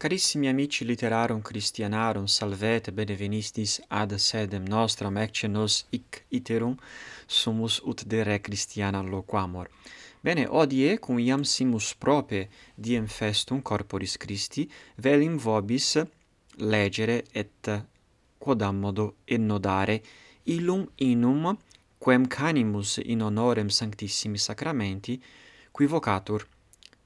Carissimi amici literarum Christianarum, salvete, benevenistis ad sedem nostram, ecce nos hic iterum sumus ut de re Christiana loquamor. Bene, odie, cum iam simus prope diem festum corporis Christi, velim vobis legere et quodammodo ennodare illum inum quem canimus in honorem sanctissimi sacramenti qui vocatur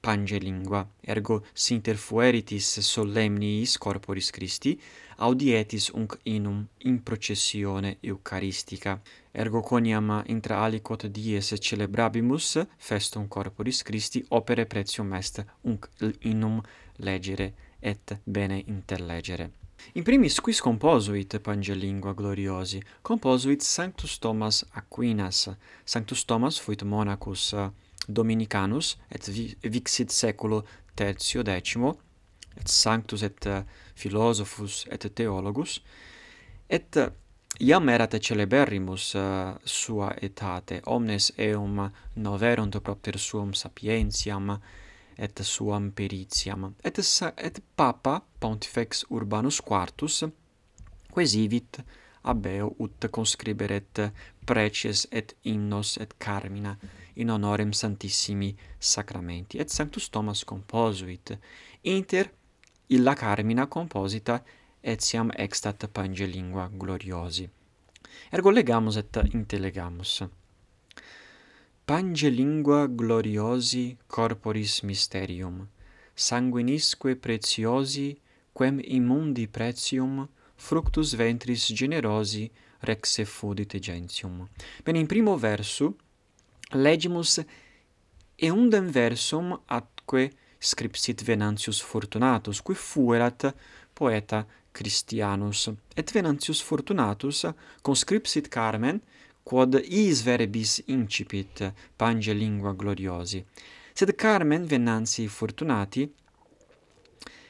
pange lingua, ergo sinterfueritis solemniis corporis Christi, audietis unc inum in processione eucharistica. Ergo coniam intra aliquot dies celebrabimus festum corporis Christi opere pretium est unc inum legere et bene interlegere. In primis quis composuit Pangelingua gloriosi, composuit Sanctus Thomas Aquinas. Sanctus Thomas fuit monacus Dominicanus et vixit seculo tertio decimo et sanctus et uh, philosophus et theologus et uh, iam erat celeberrimus uh, eh, sua etate. Omnes eum noverunt propter suam sapientiam et suam peritiam. Et et papa pontifex urbanus quartus quesivit ab ut conscriberet preces et innos et carmina in honorem Santissimi Sacramenti. Et Sanctus Thomas composuit, inter illa carmina composita etiam extat pangelingua gloriosi. Ergo legamus et intelegamus. pange lingua gloriosi corporis mysterium, sanguinisque preciosi, quem immundi pretium, fructus ventris generosi, rex effudit gentium. Bene, in primo verso legimus eundem versum atque scripsit Venantius Fortunatus, qui fuerat poeta Christianus. Et Venantius Fortunatus conscripsit Carmen, quod is verbis incipit pange lingua gloriosi. Sed Carmen Venantii Fortunati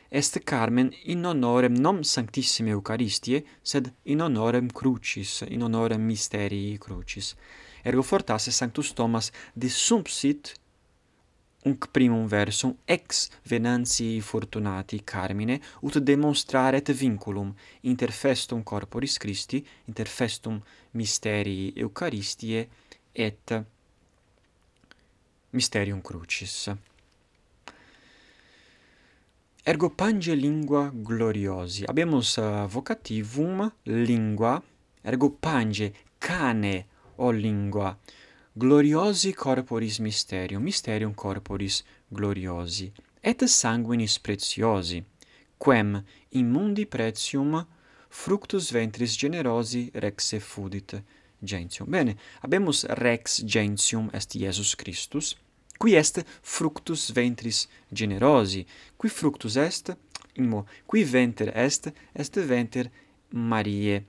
est Carmen in honorem non sanctissime Eucharistie, sed in honorem crucis, in honorem mysterii crucis ergo fortasse sanctus Thomas dissumpsit unc primum versum ex venantii fortunati carmine ut demonstraret vinculum inter festum corporis Christi inter festum mysterii eucharistie et mysterium crucis. Ergo pange lingua gloriosi. Habemus eh, vocativum lingua ergo pange cane o lingua, gloriosi corporis mysterium, mysterium corporis gloriosi, et sanguinis preciosi, quem immundi pretium fructus ventris generosi rex fudit gentium. Bene, habemus rex gentium est Iesus Christus, qui est fructus ventris generosi, qui fructus est, in mo, qui venter est, est venter Mariae.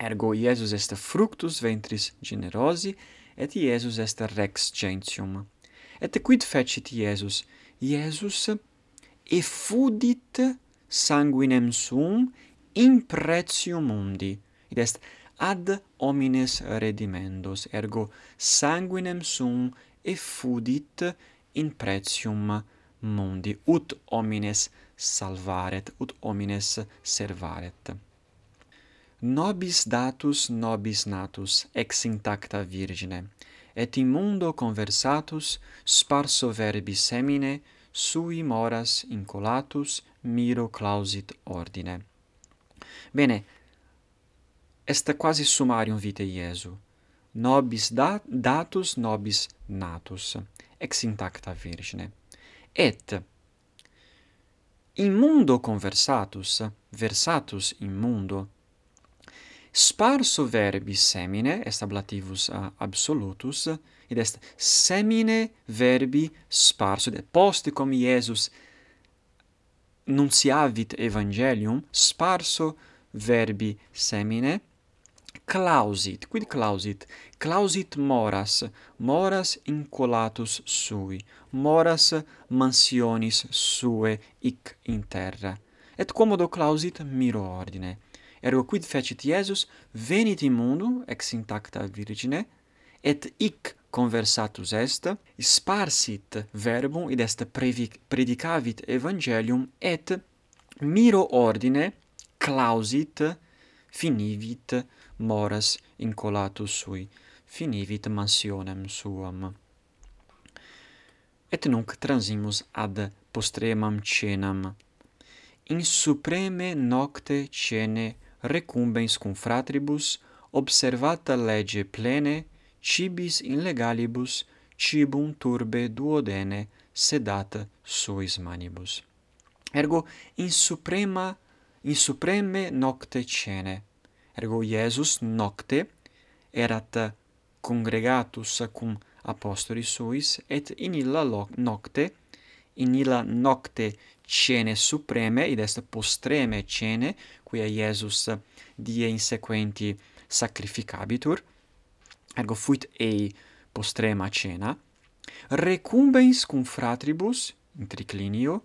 Ergo Iesus est fructus ventris generosi, et Iesus est rex gentium. Et quid fecit Iesus? Iesus effudit sanguinem sum in pretium mundi, id est ad homines redimendos, ergo sanguinem sum effudit in pretium mundi, ut homines salvaret, ut homines servaret nobis datus nobis natus ex intacta virgine. Et in mundo conversatus sparso verbi semine sui moras incolatus miro clausit ordine. Bene est quasi summarium vitae Iesu. Nobis da datus nobis natus ex intacta virgine. Et in mundo conversatus versatus in mundo sparso verbi semine est ablativus uh, absolutus id est semine verbi sparso de post cum Iesus nunciavit evangelium sparso verbi semine clausit quid clausit? Clausit moras moras incolatus sui moras mansionis sue hic in terra. Et quomodo clausit miro ordine ergo quid fecit Iesus venit in mundum ex intacta virgine et hic conversatus est sparsit verbum id est predicavit evangelium et miro ordine clausit finivit moras incolatus sui finivit mansionem suam. Et nunc transimus ad postremam cenam. In supreme nocte cene recumbens cum fratribus, observata lege plene, cibis in legalibus, cibum turbe duodene sedata suis manibus. Ergo in suprema in supreme nocte cene. Ergo Iesus nocte erat congregatus cum apostolis suis et in illa nocte in illa nocte cene supreme id est postreme cene quia Iesus die insequenti sacrificabitur. Ergo fuit ei postrema cena. Recumbens cum fratribus in triclinio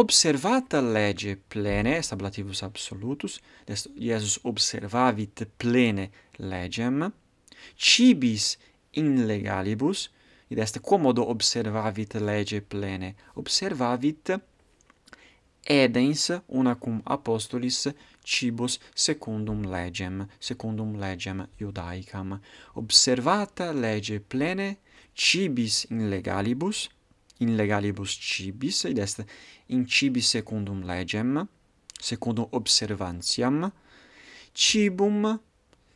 observata lege plene stablativus absolutus est Iesus observavit plene legem cibis in legalibus id est quomodo observavit lege plene observavit edens una cum apostolis cibus secundum legem, secundum legem iudaicam, observata lege plene cibis in legalibus, in legalibus cibis, id est in cibis secundum legem, secundum observantiam, cibum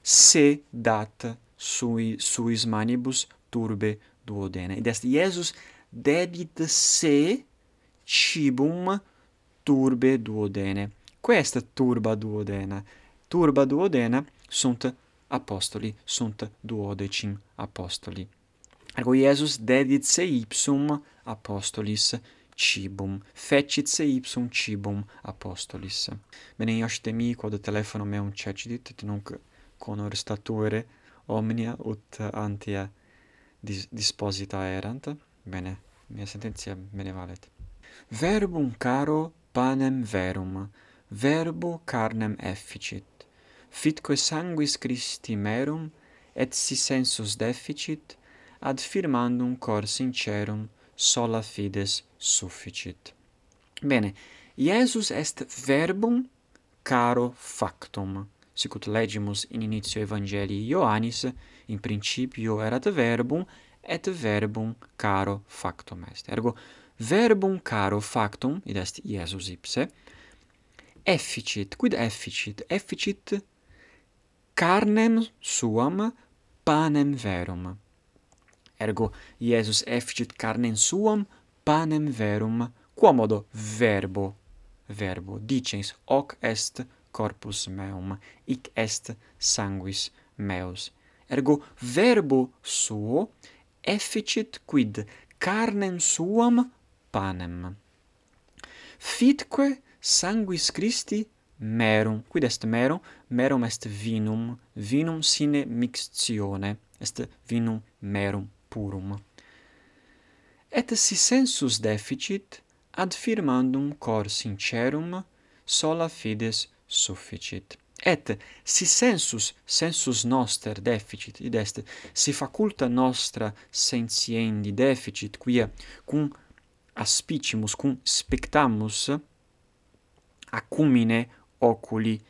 se dat sui, suis manibus turbe duodene. Id est Iesus dedit se cibum turbe duodene. Quest turba duodena, turba duodena sunt apostoli, sunt duodecim apostoli. Ergo Iesus dedit se ipsum apostolis cibum, fecit se ipsum cibum apostolis. Bene, io temi quod telefono meum cecidit, et nunc conor statuere omnia ut antia dis disposita erant. Bene, mia sententia me ne valet. Verbum caro panem verum, verbo carnem efficit. Fitque sanguis Christi merum, et si sensus deficit, ad firmandum cor sincerum sola fides sufficit. Bene, Iesus est verbum caro factum. Sicut legimus in initio Evangelii Ioannis, in principio erat verbum, et verbum caro factum est. Ergo, verbum caro factum, id est Iesus ipse, efficit, quid efficit? Efficit carnem suam panem verum. Ergo, Iesus efficit carnem suam panem verum, quomodo verbo, verbo, dicens, hoc est corpus meum, hic est sanguis meus. Ergo, verbo suo efficit quid carnem suam panem. Fitque sanguis Christi merum, quid est merum? Merum est vinum, vinum sine mixtione, est vinum merum purum. Et si sensus deficit, ad firmandum cor sincerum, sola fides sufficit. Et si sensus, sensus noster deficit, id est, si faculta nostra sentiendi deficit, quia cum aspicimus cum spectamus acumine oculi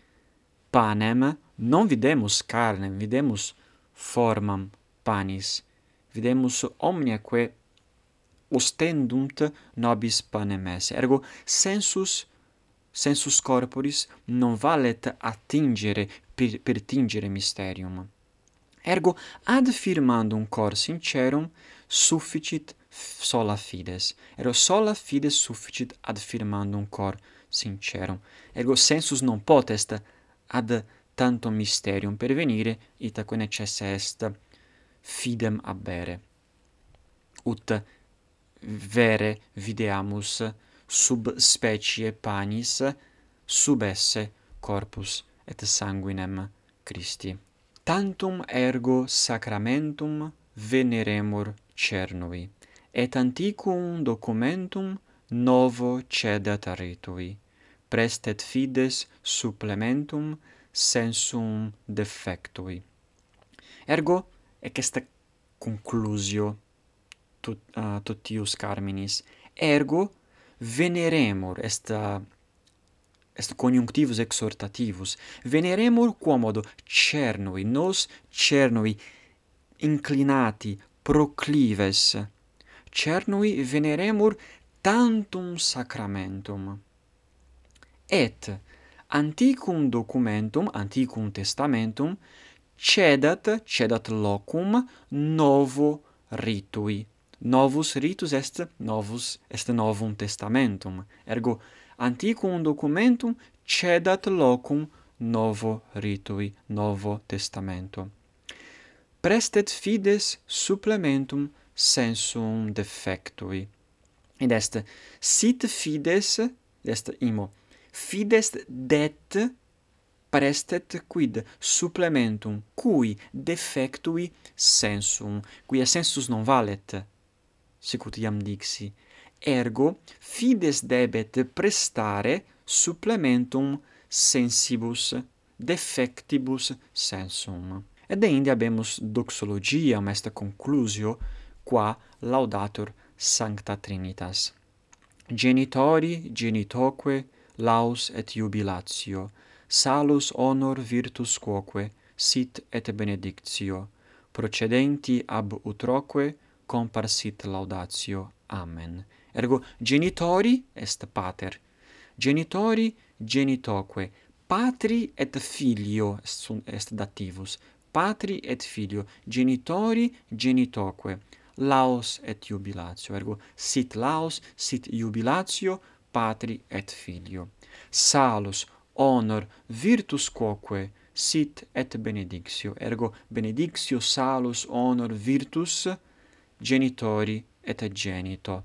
panem. Non videmus carnem videmus formam panis. Videmus omnia quae ostendunt nobis panem esse. Ergo sensus sensus corporis non valet attingere per, per tingere mysterium ergo ad firmandum cor sincerum sufficit sola fides. Ero sola fides sufficit ad firmandum cor sincerum. Ergo sensus non potest ad tanto mysterium pervenire, itaque necesse est fidem abere. Ut vere videamus sub specie panis sub esse corpus et sanguinem Christi. Tantum ergo sacramentum veneremur cernui et antiquum documentum novo cedat aretui, prestet fides supplementum sensum defectui. Ergo, ec est conclusio tut, uh, totius carminis. Ergo, veneremur, est, est conjunctivus exhortativus, veneremur quomodo cernui, nos cernui, inclinati, proclives, cernui veneremur tantum sacramentum. Et antiquum documentum, antiquum testamentum, cedat, cedat locum novo ritui. Novus ritus est novus est novum testamentum. Ergo antiquum documentum cedat locum novo ritui, novo testamento. Prestet fides supplementum sensum defectui. Id est sit fides, est imo, fides det prestet quid supplementum cui defectui sensum, quia sensus non valet, sicut iam dixi. Ergo fides debet prestare supplementum sensibus defectibus sensum. Ed inde habemus doxologiam est conclusio qua laudatur Sancta Trinitas. Genitori, genitoque, laus et jubilatio, salus honor virtus quoque, sit et benedictio, procedenti ab utroque, comparsit laudatio. Amen. Ergo genitori est pater, genitori genitoque, patri et filio est, est dativus, patri et filio, genitori genitoque, laus et jubilatio. Ergo, sit laus, sit jubilatio, patri et filio. Salus, honor, virtus quoque, sit et benedictio. Ergo, benedictio, salus, honor, virtus, genitori et genito.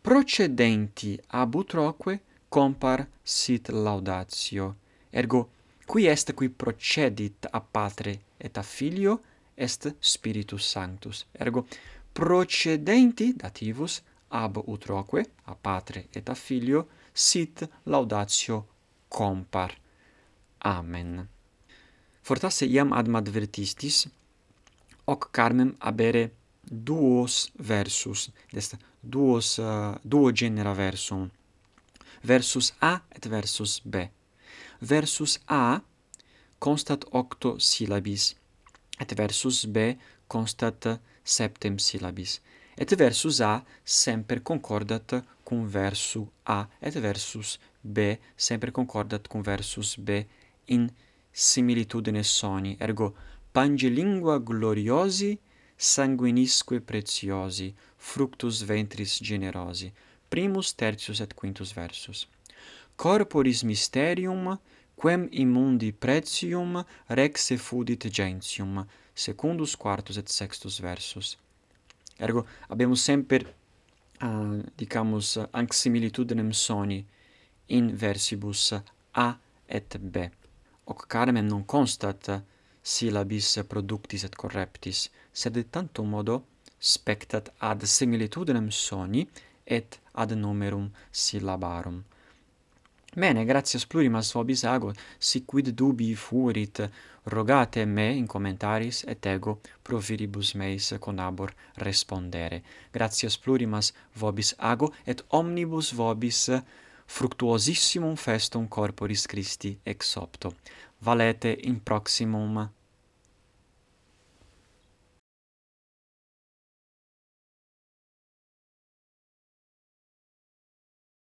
Procedenti ab utroque compar sit laudatio. Ergo, qui est qui procedit a patre et a filio, est Spiritus Sanctus. Ergo procedenti dativus ab utroque a patre et a filio sit laudatio compar. Amen. Fortasse iam ad advertistis hoc carmem abere duos versus, est duos uh, duo genera versum. Versus A et versus B. Versus A constat octo syllabis et versus B constat septem syllabis. Et versus A semper concordat cum versus A et versus B semper concordat cum versus B in similitudine soni. Ergo pange lingua gloriosi sanguinisque preciosi fructus ventris generosi primus tertius et quintus versus corporis mysterium quem immundi pretium rex effudit gentium, secundus quartus et sextus versus. Ergo, abbiamo sempre, uh, dicamus, anc similitudinem soni in versibus A et B. Hoc carmen non constat syllabis productis et correptis, sed de tanto modo spectat ad similitudinem soni et ad numerum syllabarum. Bene, gratias plurimas vobis ago, si quid dubi furit, rogate me in commentaris et ego pro viribus meis conabor respondere. Gratias plurimas vobis ago et omnibus vobis fructuosissimum festum corporis Christi ex opto. Valete in proximum